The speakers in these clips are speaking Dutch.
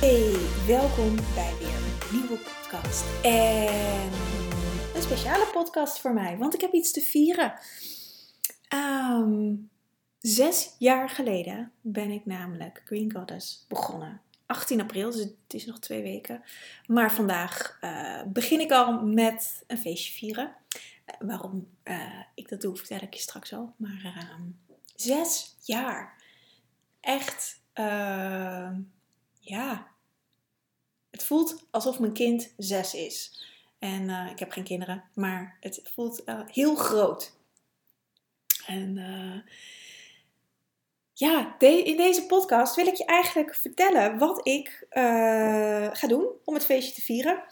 Hey, welkom bij weer een nieuwe podcast. En een speciale podcast voor mij, want ik heb iets te vieren. Um, zes jaar geleden ben ik namelijk Green Goddess begonnen. 18 april, dus het is nog twee weken. Maar vandaag uh, begin ik al met een feestje vieren. Uh, waarom uh, ik dat doe, vertel ik je straks al. Maar ehm, zes jaar. Echt, ja. Het voelt alsof mijn kind zes is. En ik heb geen kinderen, maar het voelt heel groot. En ja, in deze podcast wil ik je eigenlijk vertellen wat ik uh, ga doen om het feestje te vieren.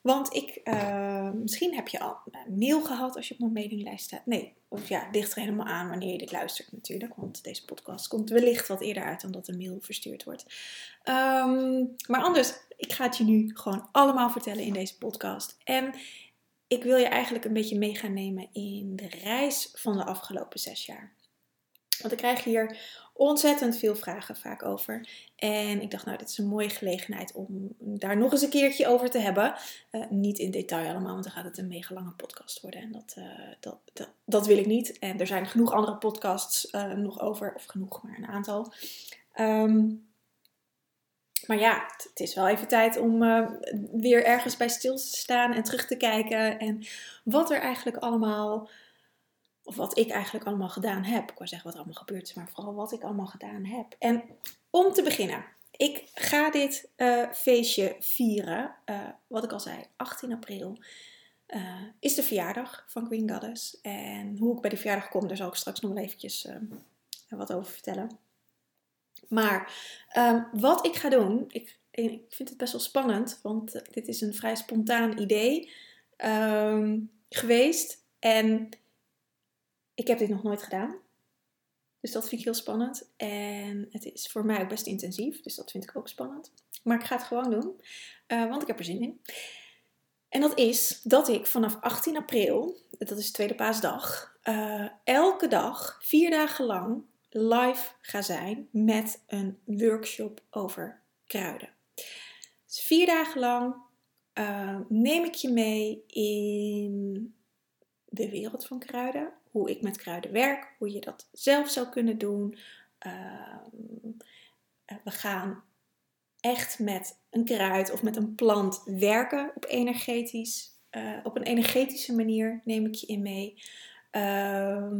Want ik, uh, misschien heb je al een mail gehad als je op mijn mailinglijst staat. Nee, of ja, ligt er helemaal aan wanneer je dit luistert natuurlijk. Want deze podcast komt wellicht wat eerder uit dan dat een mail verstuurd wordt. Um, maar anders, ik ga het je nu gewoon allemaal vertellen in deze podcast. En ik wil je eigenlijk een beetje mee gaan nemen in de reis van de afgelopen zes jaar. Want ik krijg hier ontzettend veel vragen vaak over. En ik dacht, nou, dit is een mooie gelegenheid om daar nog eens een keertje over te hebben. Uh, niet in detail allemaal, want dan gaat het een mega lange podcast worden. En dat, uh, dat, dat, wil ik niet. En er zijn genoeg andere podcasts uh, nog over, of genoeg, maar een aantal. Um, maar ja, het is wel even tijd om weer ergens bij stil te staan en terug te kijken. En wat er eigenlijk allemaal of wat ik eigenlijk allemaal gedaan heb. Ik wou zeggen wat allemaal gebeurd is, maar vooral wat ik allemaal gedaan heb. En om te beginnen, ik ga dit uh, feestje vieren. Uh, wat ik al zei, 18 april uh, is de verjaardag van Green Goddess. En hoe ik bij die verjaardag kom, daar zal ik straks nog wel eventjes wat over vertellen. Maar um, wat ik ga doen, ik, ik, vind het best wel spannend, want dit is een vrij spontaan idee um, geweest. En ik heb dit nog nooit gedaan. Dus dat vind ik heel spannend. En het is voor mij ook best intensief. Dus dat vind ik ook spannend. Maar ik ga het gewoon doen. Uh, want ik heb er zin in. En dat is dat ik vanaf 18 april, dat is de tweede paasdag, uh, elke dag, vier dagen lang, live ga zijn met een workshop over kruiden. Dus vier dagen lang uh, neem ik je mee in de wereld van kruiden hoe ik met kruiden werk, hoe je dat zelf zou kunnen doen. Ehm, eh, we gaan echt met een kruid of met een plant werken op energetisch. Uh, op een energetische manier neem ik je in mee. Uh,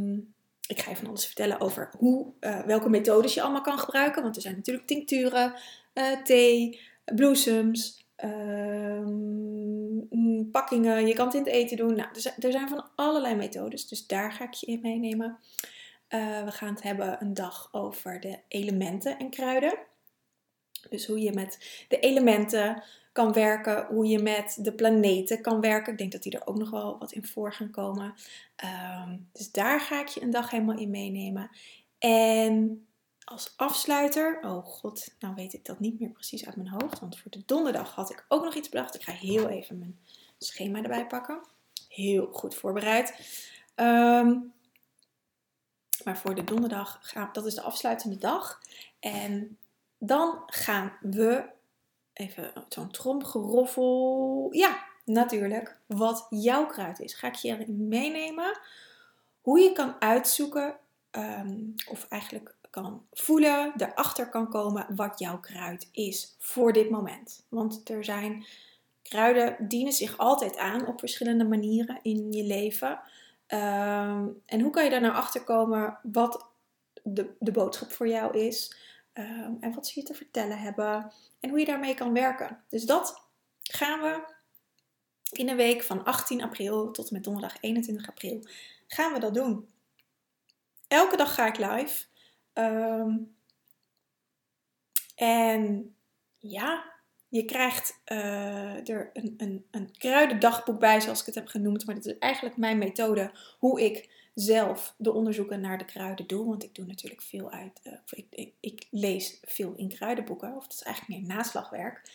ik ga je van alles vertellen over hoe, uh, welke methodes je allemaal kan gebruiken. Want er zijn natuurlijk tincturen, thee, bloesems, um, pakkingen, je kan het in het eten doen. Nou, er zijn van allerlei methodes, dus daar ga ik je in meenemen. Uh, we gaan het hebben een dag over de elementen en kruiden. Dus hoe je met de elementen kan werken, hoe je met de planeten kan werken. Ik denk dat die er ook nog wel wat in voor gaan komen. Um, dus daar ga ik je een dag helemaal in meenemen. En als afsluiter, oh god, nou weet ik dat niet meer precies uit mijn hoofd. Want voor de donderdag had ik ook nog iets bedacht. Ik ga heel even mijn schema erbij pakken. Heel goed voorbereid. Um, maar voor de donderdag, dat is de afsluitende dag. En dan gaan we, even zo'n tromgeroffel. Ja, natuurlijk. Wat jouw kruid is. Ga ik je meenemen. Hoe je kan uitzoeken, um, of eigenlijk kan voelen, erachter kan komen wat jouw kruid is voor dit moment. Want er zijn kruiden dienen zich altijd aan op verschillende manieren in je leven. Um, en hoe kan je daar nou achter komen wat de, de boodschap voor jou is? Um, en wat ze je te vertellen hebben. En hoe je daarmee kan werken. Dus dat gaan we in de week van 18 april tot en met donderdag 21 april gaan we dat doen. Elke dag ga ik live. Um, en ja, je krijgt uh, er een, een, een kruidendagboek bij, zoals ik het heb genoemd. Maar dit is eigenlijk mijn methode hoe ik zelf de onderzoeken naar de kruiden doe. Want ik doe natuurlijk veel uit, uh, ik, ik, lees veel in kruidenboeken, of het is eigenlijk meer naslagwerk.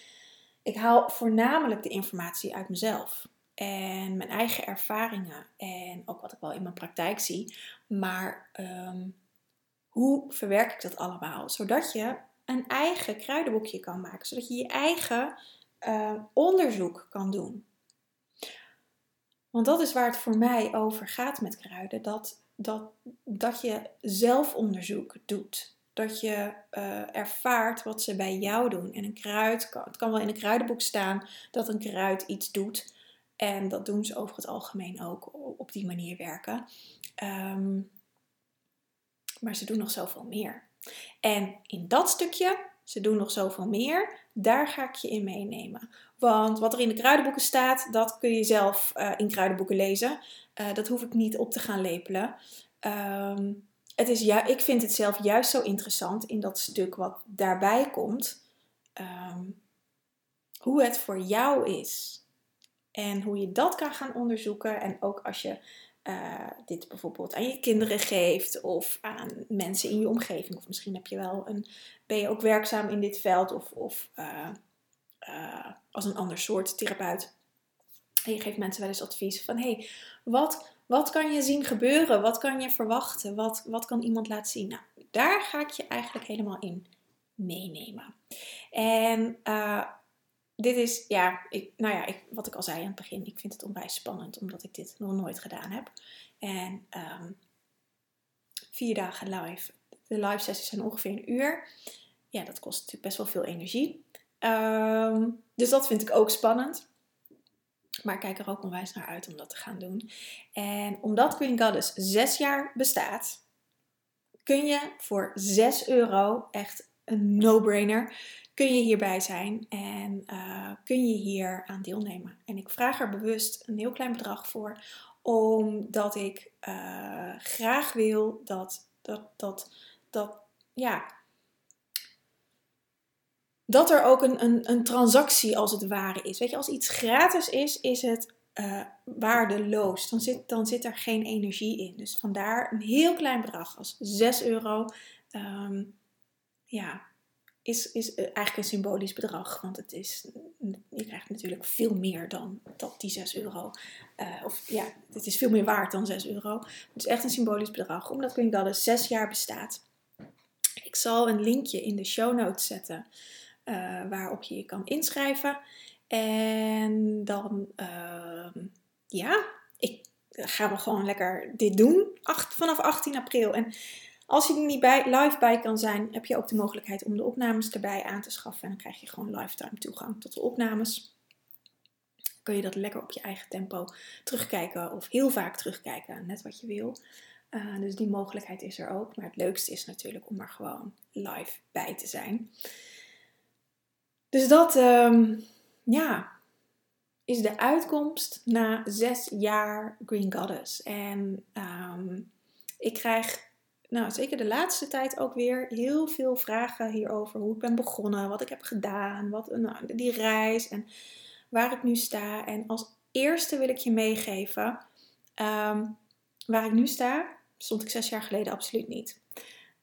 Ik haal voornamelijk de informatie uit mezelf en mijn eigen ervaringen en ook wat ik wel in mijn praktijk zie. Maar um, hoe verwerk ik dat allemaal? Zodat je een eigen kruidenboekje kan maken, zodat je je eigen uh, onderzoek kan doen. Want dat is waar het voor mij over gaat met kruiden. Dat, dat, dat je zelfonderzoek doet. Dat je uh, ervaart wat ze bij jou doen. En een kruid, het kan wel in een kruidenboek staan dat een kruid iets doet. En dat doen ze over het algemeen ook op die manier werken. Um, maar ze doen nog zoveel meer. En in dat stukje, ze doen nog zoveel meer, daar ga ik je in meenemen. Want wat er in de kruidenboeken staat, dat kun je zelf uh, in kruidenboeken lezen. Uh, dat hoef ik niet op te gaan lepelen. Um, het is ja, ik vind het zelf juist zo interessant in dat stuk wat daarbij komt. Um, hoe het voor jou is. En hoe je dat kan gaan onderzoeken. En ook als je uh, dit bijvoorbeeld aan je kinderen geeft of aan mensen in je omgeving. Of misschien heb je wel een, ben je ook werkzaam in dit veld of, of uh, uh, als een ander soort therapeut. En je geeft mensen wel eens advies van hey, wat, wat kan je zien gebeuren? Wat kan je verwachten? Wat, wat kan iemand laten zien? Nou, daar ga ik je eigenlijk helemaal in meenemen. En dit is, ja, ik, nou ja, ik, wat ik al zei aan het begin, ik vind het onwijs spannend omdat ik dit nog nooit gedaan heb. En um, vier dagen live. De live sessies zijn ongeveer een uur. Ja, dat kost natuurlijk best wel veel energie. Um, dus dat vind ik ook spannend. Maar ik kijk er ook onwijs naar uit om dat te gaan doen. En omdat Queen Goddess zes jaar bestaat, kun je voor 6 euro echt een no-brainer kun je hierbij zijn en uh, kun je hier aan deelnemen. En ik vraag er bewust een heel klein bedrag voor, omdat ik uh, graag wil dat, dat, dat, dat, ja, dat er ook een, een, een transactie als het ware is. Weet je, als iets gratis is, is het uh, waardeloos. Dan zit, dan zit er geen energie in. Dus vandaar een heel klein bedrag als 6 euro. Um, ja, is, is eh, eigenlijk een symbolisch bedrag. Want het is, je krijgt natuurlijk veel meer dan dat die 6 euro. Uh, of ja, het is veel meer waard dan 6 euro. Het is echt een symbolisch bedrag, omdat Goddess 6 jaar bestaat. Ik zal een linkje in de show notes zetten uh, waarop je je kan inschrijven. En dan, uh, ja, ik ga gewoon lekker dit doen vanaf 18 april. En als je er niet bij, live bij kan zijn, heb je ook de mogelijkheid om de opnames erbij aan te schaffen. En dan krijg je gewoon lifetime toegang tot de opnames. Dan kun je dat lekker op je eigen tempo terugkijken of heel vaak terugkijken, net wat je wil. Uh, dus die mogelijkheid is er ook. Maar het leukste is natuurlijk om er gewoon live bij te zijn. Dus dat, um, ja, is de uitkomst na zes jaar Green Goddess. En um, ik krijg nou, zeker de laatste tijd ook weer heel veel vragen hierover. Hoe ik ben begonnen, wat ik heb gedaan, wat, nou, die reis en waar ik nu sta. En als eerste wil ik je meegeven, um, waar ik nu sta, stond ik zes jaar geleden absoluut niet.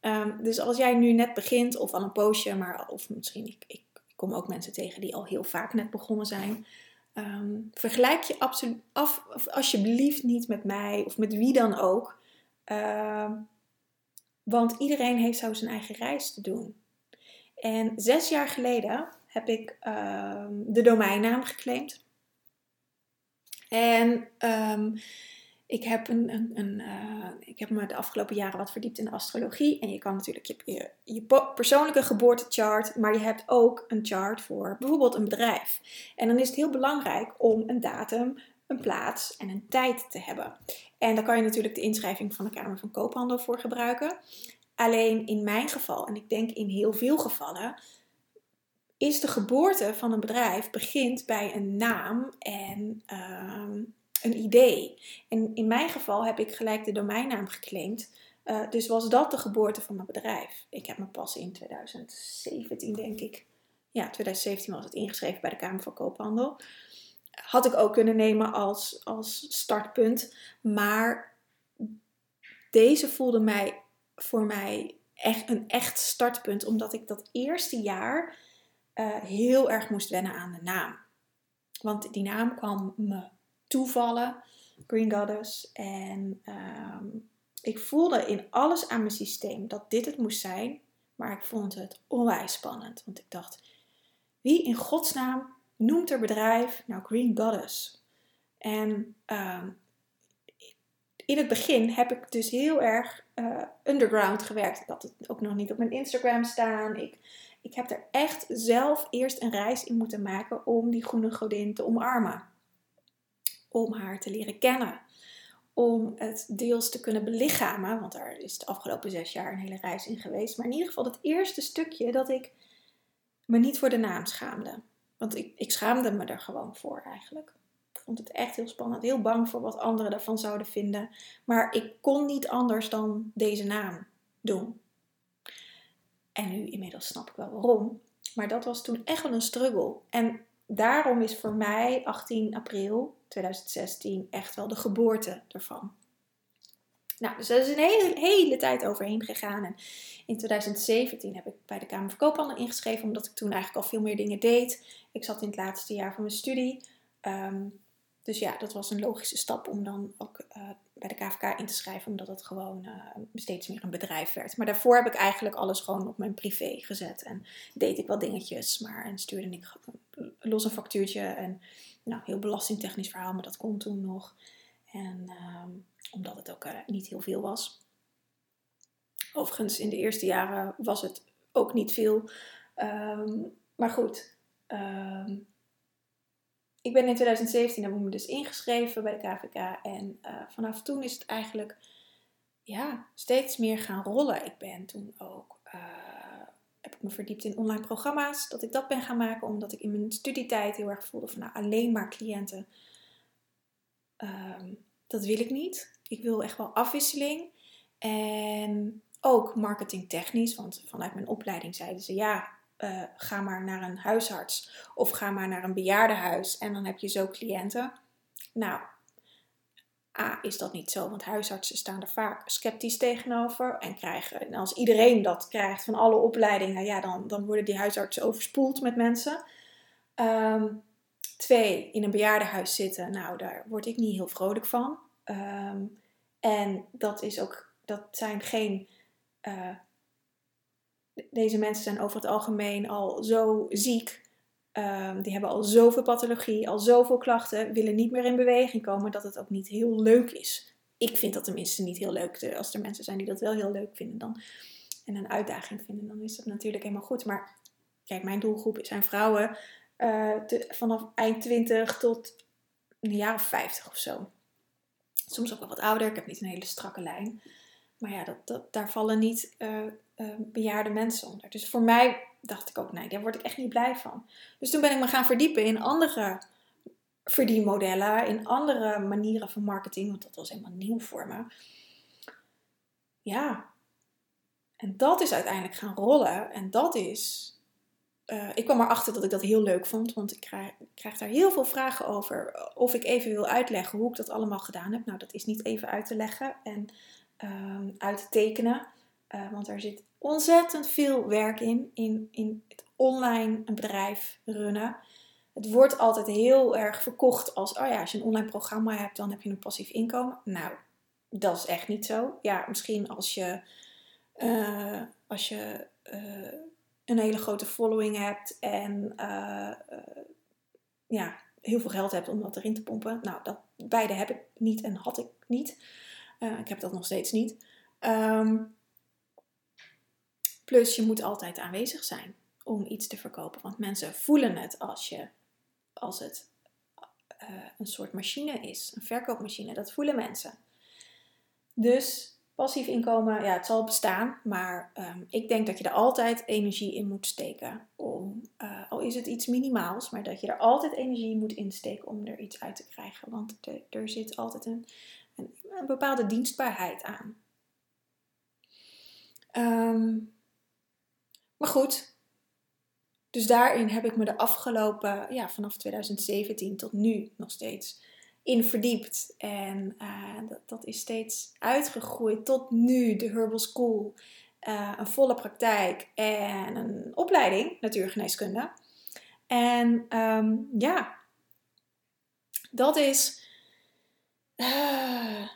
Um, dus als jij nu net begint, of al een poosje, maar of misschien, ik, ik kom ook mensen tegen die al heel vaak net begonnen zijn. Um, vergelijk je absoluut af, alsjeblieft niet met mij of met wie dan ook. Want iedereen heeft zo zijn eigen reis te doen. En zes jaar geleden heb ik uh, de domeinnaam geclaimd. En um, ik, heb een, een, een uh, ik heb me de afgelopen jaren wat verdiept in astrologie. En je kan natuurlijk je, je, je persoonlijke geboortechart, maar je hebt ook een chart voor bijvoorbeeld een bedrijf. En dan is het heel belangrijk om een datum, een plaats en een tijd te hebben. En daar kan je natuurlijk de inschrijving van de Kamer van Koophandel voor gebruiken. Alleen in mijn geval, en ik denk in heel veel gevallen, is de geboorte van een bedrijf begint bij een naam en ehm, een idee. En in mijn geval heb ik gelijk de domeinnaam geclaimd. Uh, dus was dat de geboorte van mijn bedrijf. Ik heb me pas in 2017, denk ik, ja, 2017 was het ingeschreven bij de Kamer van Koophandel. Had ik ook kunnen nemen als, als startpunt. Maar deze voelde mij voor mij echt een echt startpunt. Omdat ik dat eerste jaar uh, heel erg moest wennen aan de naam. Want die naam kwam me toevallen. Green Goddess. En ehm, ik voelde in alles aan mijn systeem dat dit het moest zijn. Maar ik vond het onwijs spannend. Want ik dacht, wie in godsnaam noemt er bedrijf nou Green Goddess? En ehm, in het begin heb ik dus heel erg uh, underground gewerkt. Had het ook nog niet op mijn Instagram staan. Ik, ik heb er echt zelf eerst een reis in moeten maken om die groene godin te omarmen. Om haar te leren kennen. Om het deels te kunnen belichamen. Want daar is de afgelopen zes jaar een hele reis in geweest. Maar in ieder geval het eerste stukje dat ik me niet voor de naam schaamde. Want ik, ik schaamde me er gewoon voor eigenlijk. Ik vond het echt heel spannend. Heel bang voor wat anderen daarvan zouden vinden. Maar ik kon niet anders dan deze naam doen. En nu inmiddels snap ik wel waarom. Maar dat was toen echt wel een struggle. En daarom is voor mij 18 april 2016 echt wel de geboorte ervan. Nou, dus er is een hele, hele tijd overheen gegaan. En in 2017 heb ik bij de Kamer van Koophandel ingeschreven, omdat ik toen eigenlijk al veel meer dingen deed. Ik zat in het laatste jaar van mijn studie. Ehm, dus ja, dat was een logische stap om dan ook uh, bij de KVK in te schrijven, omdat het gewoon uh, steeds meer een bedrijf werd. Maar daarvoor heb ik eigenlijk alles gewoon op mijn privé gezet. En deed ik wel dingetjes, maar en stuurde ik los een factuurtje. En nou, heel belastingtechnisch verhaal, maar dat kon toen nog. En uh, omdat het ook uh, niet heel veel was. Overigens, in de eerste jaren was het ook niet veel. Um, maar goed, um, ik ben in 2017 heb ik dus ingeschreven bij de KVK. En uh, vanaf toen is het eigenlijk ja, steeds meer gaan rollen. Ik ben toen ook uh, heb ik me verdiept in online programma's. Dat ik dat ben gaan maken omdat ik in mijn studietijd heel erg voelde van nou, alleen maar cliënten. Um, dat wil ik niet. Ik wil echt wel afwisseling. En ook marketingtechnisch, want vanuit mijn opleiding zeiden ze ja, uh, ga maar naar een huisarts of ga maar naar een bejaardenhuis en dan heb je zo cliënten. Nou, A, is dat niet zo, want huisartsen staan er vaak sceptisch tegenover en krijgen, en als iedereen dat krijgt van alle opleidingen, ja, dan, dan worden die huisartsen overspoeld met mensen. Um, twee, in een bejaardenhuis zitten, nou, daar word ik niet heel vrolijk van. Um, en dat is ook, dat zijn geen uh, deze mensen zijn over het algemeen al zo ziek. Um, die hebben al zoveel pathologie, al zoveel klachten, willen niet meer in beweging komen, dat het ook niet heel leuk is. Ik vind dat tenminste niet heel leuk. Als er mensen zijn die dat wel heel leuk vinden dan, en een uitdaging vinden, dan is dat natuurlijk helemaal goed. Maar kijk, mijn doelgroep zijn vrouwen uh, vanaf eind 20 tot een jaar of 50 of zo. Soms ook wel wat ouder. Ik heb niet een hele strakke lijn. Maar ja, dat, daar vallen niet uh, bejaarde mensen onder. Dus voor mij dacht ik ook, nee, daar word ik echt niet blij van. Dus toen ben ik me gaan verdiepen in andere verdienmodellen, in andere manieren van marketing, want dat was helemaal nieuw voor me. Ja, en dat is uiteindelijk gaan rollen. En dat is. Uh, ik kwam erachter dat ik dat heel leuk vond, want ik krijg, krijg, daar heel veel vragen over. Of ik even wil uitleggen hoe ik dat allemaal gedaan heb. Nou, dat is niet even uit te leggen. En um, uit te tekenen. Uh, want er zit ontzettend veel werk in, in, in het online een bedrijf runnen. Het wordt altijd heel erg verkocht als, oh ja, als je een online programma hebt, dan heb je een passief inkomen. Nou, dat is echt niet zo. Ja, misschien als je, uh, als je uh, een hele grote following hebt en ja, heel veel geld hebt om dat erin te pompen. Nou, dat, beide heb ik niet en had ik niet. Ik heb dat nog steeds niet. Um, plus, je moet altijd aanwezig zijn om iets te verkopen. Want mensen voelen het als, je, als het uh, een soort machine is, een verkoopmachine. Dat voelen mensen. Dus passief inkomen, ja, het zal bestaan, maar um, ik denk dat je er altijd energie in moet steken. Om, uh, al is het iets minimaals, maar dat je er altijd energie moet insteken om er iets uit te krijgen. Want er, er zit altijd een, een, een bepaalde dienstbaarheid aan. Um, maar goed, dus daarin heb ik me de afgelopen, ja, vanaf 2017 tot nu nog steeds in verdiept. En uh, dat, dat, is steeds uitgegroeid tot nu de Herbal School. Uh, een volle praktijk en een opleiding natuurgeneeskunde. En um, ja, dat is uh,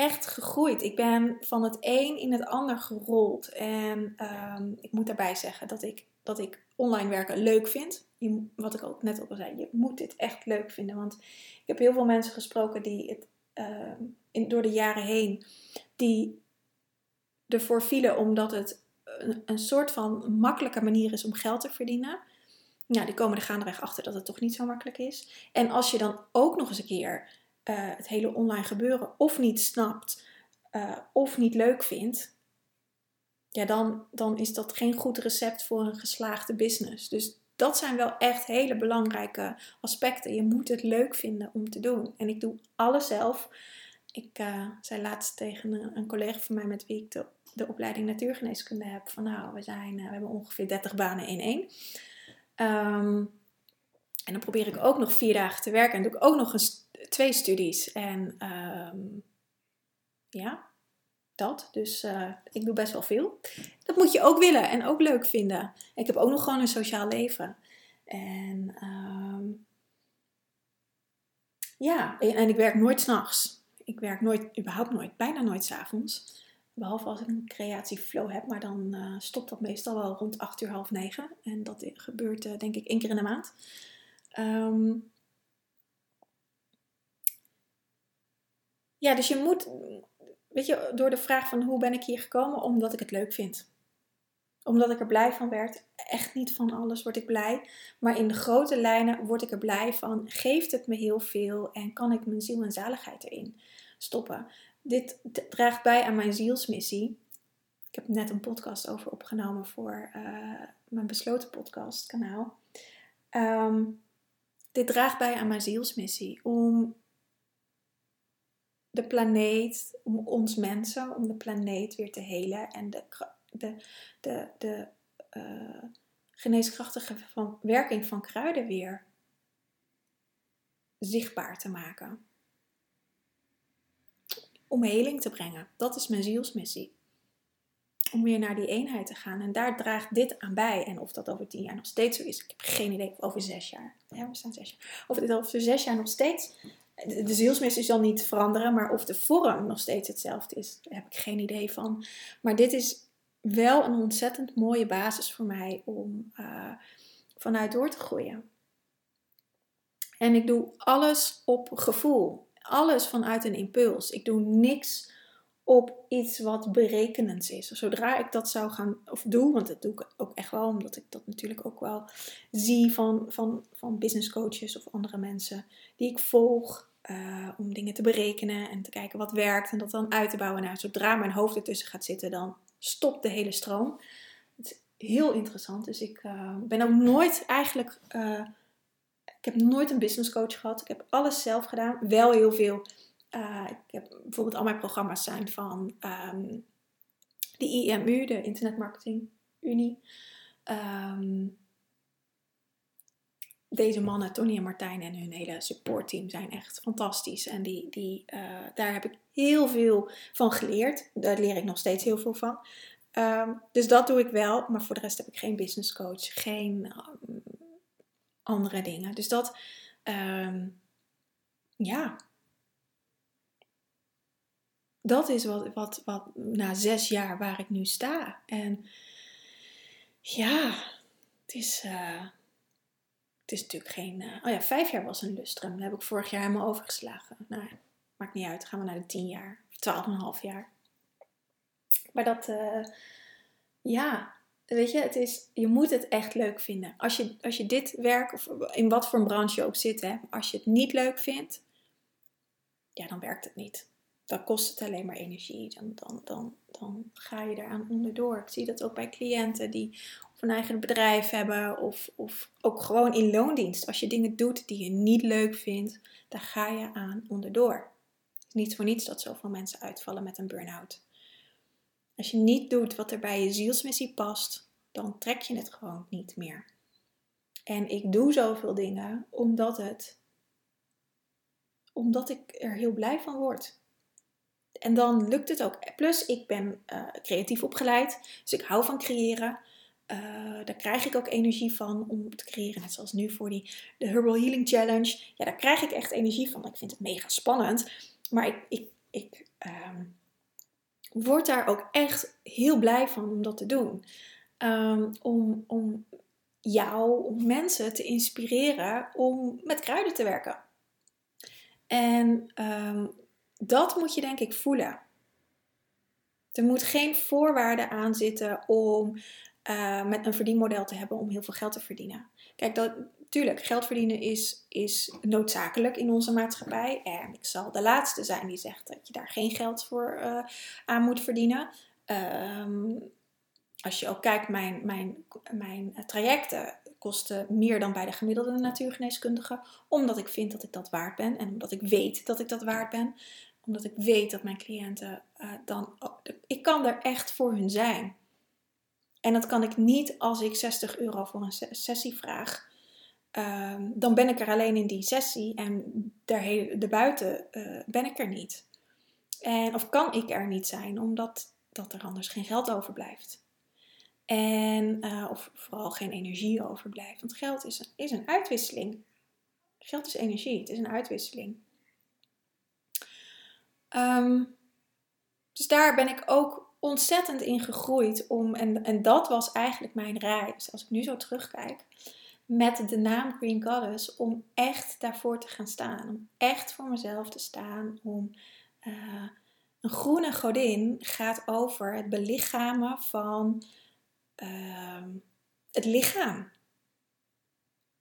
echt gegroeid. Ik ben van het een in het ander gerold. En um, ik moet daarbij zeggen dat ik, dat ik online werken leuk vind. Je, wat ik ook net al zei, je moet dit echt leuk vinden. Want ik heb heel veel mensen gesproken die het uh, in, door de jaren heen, die ervoor vielen omdat het een, een, soort van makkelijke manier is om geld te verdienen. Nou, die komen er gaandeweg achter dat het toch niet zo makkelijk is. En als je dan ook nog eens een keer uh, het hele online gebeuren of niet snapt uh, of niet leuk vindt, ja, dan, dan is dat geen goed recept voor een geslaagde business. Dus dat zijn wel echt hele belangrijke aspecten. Je moet het leuk vinden om te doen. En ik doe alles zelf. Ik uh, zei laatst tegen een, een, collega van mij met wie ik de, de opleiding natuurgeneeskunde heb: van nou, we, zijn, we hebben ongeveer 30 banen in één. Um, en dan probeer ik ook nog vier dagen te werken en doe ik ook nog eens twee studies. En um, ja, dat. Dus uh, ik doe best wel veel. Dat moet je ook willen en ook leuk vinden. Ik heb ook nog gewoon een sociaal leven. En um, ja, en ik werk nooit s'nachts. Ik werk nooit, überhaupt nooit, bijna nooit s'avonds. Behalve als ik een creatieflow heb, maar dan uh, stopt dat meestal wel rond 8 uur, half 9. En dat gebeurt uh, denk ik één keer in de maand. Um, ja, dus je moet, weet je, door de vraag van hoe ben ik hier gekomen? Omdat ik het leuk vind. Omdat ik er blij van werd. Echt niet van alles word ik blij. Maar in de grote lijnen word ik er blij van. Geeft het me heel veel en kan ik mijn ziel en zaligheid erin stoppen. Dit draagt bij aan mijn zielsmissie. Ik heb net een podcast over opgenomen voor uh, mijn besloten podcastkanaal. Um, dit draagt bij aan mijn zielsmissie om de planeet, om ons mensen, om de planeet weer te helen en de, de, de, de uh, geneeskrachtige van, werking van kruiden weer zichtbaar te maken. Om heling te brengen. Dat is mijn zielsmissie. Om weer naar die eenheid te gaan. En daar draagt dit aan bij. En of dat over tien jaar nog steeds zo is, ik heb geen idee. over zes jaar. Ja, we staan zes jaar. Of dit over zes jaar nog steeds de zielsmissie zal niet veranderen, maar of de vorm nog steeds hetzelfde is, daar heb ik geen idee van. Maar dit is wel een ontzettend mooie basis voor mij om uh, vanuit door te groeien. En ik doe alles op gevoel. Alles vanuit een impuls. Ik doe niks op iets wat berekenend is. Zodra ik dat zou gaan, of doe, want dat doe ik ook echt wel, omdat ik dat natuurlijk ook wel zie van, van, van business coaches of andere mensen die ik volg. Uh, om dingen te berekenen en te kijken wat werkt en dat dan uit te bouwen. Nou, zodra mijn hoofd ertussen gaat zitten, dan stopt de hele stroom. Het is heel interessant. Dus ik uh, ben ook nooit eigenlijk. Uh, ik heb nooit een business coach gehad. Ik heb alles zelf gedaan. Wel heel veel. ik heb bijvoorbeeld al mijn programma's zijn van um, de IMU, de Internet Marketing Unie. Um, deze mannen, Tony en Martijn en hun hele supportteam zijn echt fantastisch. En die, die, uh, daar heb ik heel veel van geleerd. Daar leer ik nog steeds heel veel van. Um, dus dat doe ik wel. Maar voor de rest heb ik geen business coach. Geen um, andere dingen. Dus dat, um, ja. Dat is wat, wat, wat na zes jaar waar ik nu sta. En ja, het is... Uh, het is natuurlijk geen. Uh, oh ja, vijf jaar was een lustrum. Dat heb ik vorig jaar helemaal overgeslagen. Nou, maakt niet uit. Gaan we naar de tien jaar. Twaalf en een half jaar. Maar dat. Uh, ja, weet je, het is, je moet het echt leuk vinden. Als je, als je dit werk, of in wat voor een branche je ook zit, hè, als je het niet leuk vindt, ja, dan werkt het niet. Dan kost het alleen maar energie. Dan, dan, dan, dan ga je eraan onderdoor. Ik zie dat ook bij cliënten die een eigen bedrijf hebben of, of ook gewoon in loondienst. Als je dingen doet die je niet leuk vindt, daar ga je aan onderdoor. Het is niet voor niets dat zoveel mensen uitvallen met een burn-out. Als je niet doet wat er bij je zielsmissie past, dan trek je het gewoon niet meer. En ik doe zoveel dingen omdat het omdat ik er heel blij van word. En dan lukt het ook. Plus, ik ben uh, creatief opgeleid, dus ik hou van creëren. Uh, daar krijg ik ook energie van om te creëren. Net zoals nu voor die, de Herbal Healing Challenge. Ja, daar krijg ik echt energie van. Ik vind het mega spannend. Maar ik, ik, ik uh, word daar ook echt heel blij van om dat te doen. Um, om, om jou, om mensen te inspireren om met kruiden te werken. En um, dat moet je denk ik voelen. Er moet geen voorwaarde aan zitten om uh, met een verdienmodel te hebben om heel veel geld te verdienen. Kijk, dat, tuurlijk, geld verdienen is, is noodzakelijk in onze maatschappij. En ik zal de laatste zijn die zegt dat je daar geen geld voor uh, aan moet verdienen. Um, als je ook kijkt, mijn, mijn, mijn trajecten kosten meer dan bij de gemiddelde natuurgeneeskundige. Omdat ik vind dat ik dat waard ben. En omdat ik weet dat ik dat waard ben. Omdat ik weet dat mijn cliënten uh, dan... ik kan er echt voor hun zijn. En dat kan ik niet als ik 60 euro voor een sessie vraag. Uh, dan ben ik er alleen in die sessie en daarbuiten uh, ben ik er niet. En, of kan ik er niet zijn, omdat dat er anders geen geld overblijft. En, uh, of vooral geen energie overblijft. Want geld is is een uitwisseling. Geld is energie, het is een uitwisseling. Um, dus daar ben ik ook ontzettend in gegroeid. Om, en, en dat was eigenlijk mijn reis, als ik nu zo terugkijk, met de naam Green Goddess, om echt daarvoor te gaan staan. Om echt voor mezelf te staan. Om uh, een groene godin gaat over het belichamen van uh, het lichaam.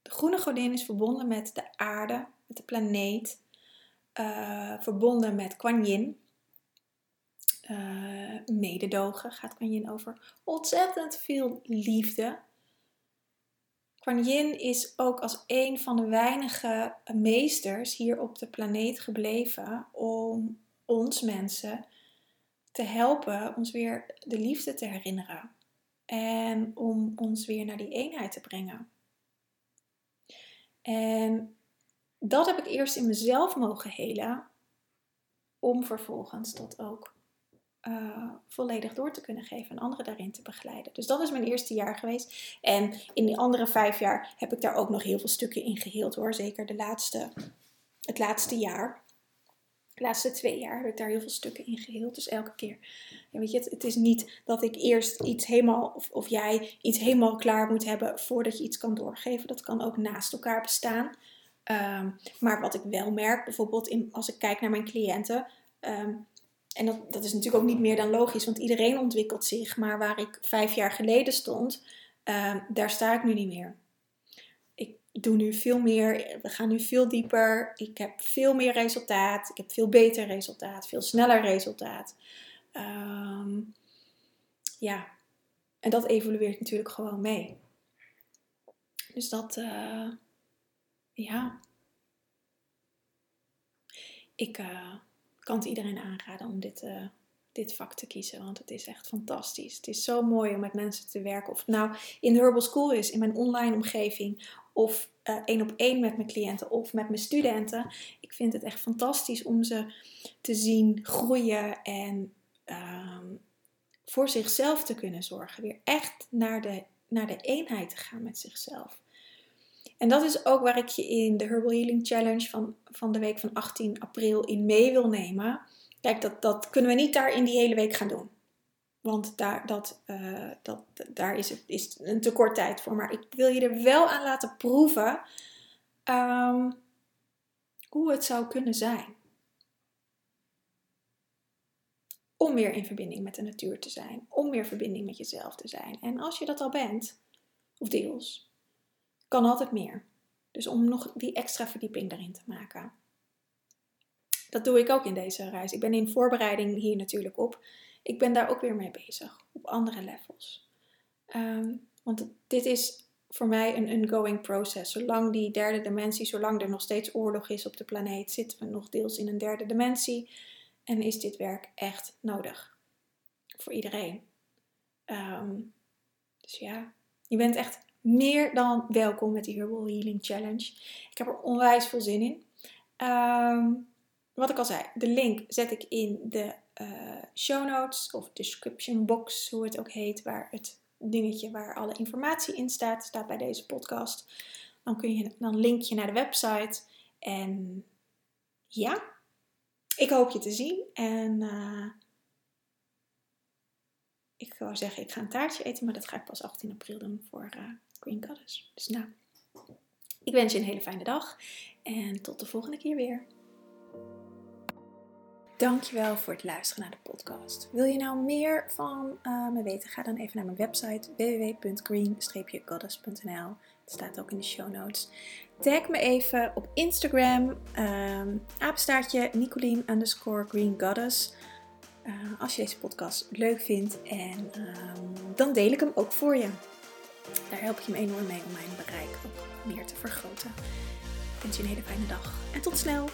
De groene godin is verbonden met de aarde, met de planeet, uh, verbonden met Kuan Yin. Uh, mededogen gaat Kuan Yin over. Ontzettend veel liefde. Kuan Yin is ook als een van de weinige meesters hier op de planeet gebleven om ons mensen te helpen ons weer de liefde te herinneren. En om ons weer naar die eenheid te brengen. En dat heb ik eerst in mezelf mogen helen. Om vervolgens dat ook uh, volledig door te kunnen geven en anderen daarin te begeleiden. Dus dat is mijn eerste jaar geweest. En in die andere vijf jaar heb ik daar ook nog heel veel stukken in geheeld hoor. Zeker de laatste, het laatste jaar de laatste twee jaar heb ik daar heel veel stukken in geheeld. Dus elke keer. Ja, weet je, het, het, is niet dat ik eerst iets helemaal, of, of jij iets helemaal klaar moet hebben voordat je iets kan doorgeven. Dat kan ook naast elkaar bestaan. Um, maar wat ik wel merk, bijvoorbeeld in, als ik kijk naar mijn cliënten. Um, en dat, dat is natuurlijk ook niet meer dan logisch, want iedereen ontwikkelt zich. Maar waar ik vijf jaar geleden stond, um, daar sta ik nu niet meer doe nu veel meer, we gaan nu veel dieper. Ik heb veel meer resultaat. Ik heb veel beter resultaat, veel sneller resultaat. Ja, en dat evolueert natuurlijk gewoon mee. Dus dat, uh, ja. Ik uh, kan het iedereen aanraden om dit, uh, dit vak te kiezen, want het is echt fantastisch. Het is zo mooi om met mensen te werken. Of het nou in de Herbal School is, in mijn online omgeving, of uh, één op één met mijn cliënten of met mijn studenten. Ik vind het echt fantastisch om ze te zien groeien en uh, voor zichzelf te kunnen zorgen. Weer echt naar de, naar de eenheid te gaan met zichzelf. En dat is ook waar ik je in de Herbal Healing Challenge van, van de week van 18 april in mee wil nemen. Kijk, dat, dat kunnen we niet daar in die hele week gaan doen. Want daar, dat, uh, dat, daar is, het, is een tekort tijd voor. Maar ik wil je er wel aan laten proeven um, hoe het zou kunnen zijn. Om weer in verbinding met de natuur te zijn. Om weer verbinding met jezelf te zijn. En als je dat al bent, of deels, kan altijd meer. Dus om nog die extra verdieping daarin te maken. Dat doe ik ook in deze reis. Ik ben in voorbereiding hier natuurlijk op ik ben daar ook weer mee bezig op andere levels. Um, want dit is voor mij een ongoing process. Zolang die derde dimensie, zolang er nog steeds oorlog is op de planeet, zitten we nog deels in een derde dimensie. En is dit werk echt nodig voor iedereen. Um, dus ja, je bent echt meer dan welkom met die Herbal Healing Challenge. Ik heb er onwijs veel zin in. Ehm, wat ik al zei, de link zet ik in de uh, show notes of description box, hoe het ook heet, waar het dingetje waar alle informatie in staat, staat bij deze podcast. Dan, kun je, dan link je naar de website. En ja, ik hoop je te zien. En uh, ik wou zeggen, ik ga een taartje eten, maar dat ga ik pas 18 april doen voor uh, Green Goddess. Dus nou, ik wens je een hele fijne dag en tot de volgende keer weer. Dankjewel voor het luisteren naar de podcast. Wil je nou meer van uh, me weten? Ga dan even naar mijn website www.green-goddess.nl. Het staat ook in de show notes. Tag me even op Instagram, um, apenstaartje Nicolien underscore Green Goddess. Uh, als je deze podcast leuk vindt en um, dan deel ik hem ook voor je. Daar help je me enorm mee om mijn bereik ook meer te vergroten. Ik wens je een hele fijne dag en tot snel!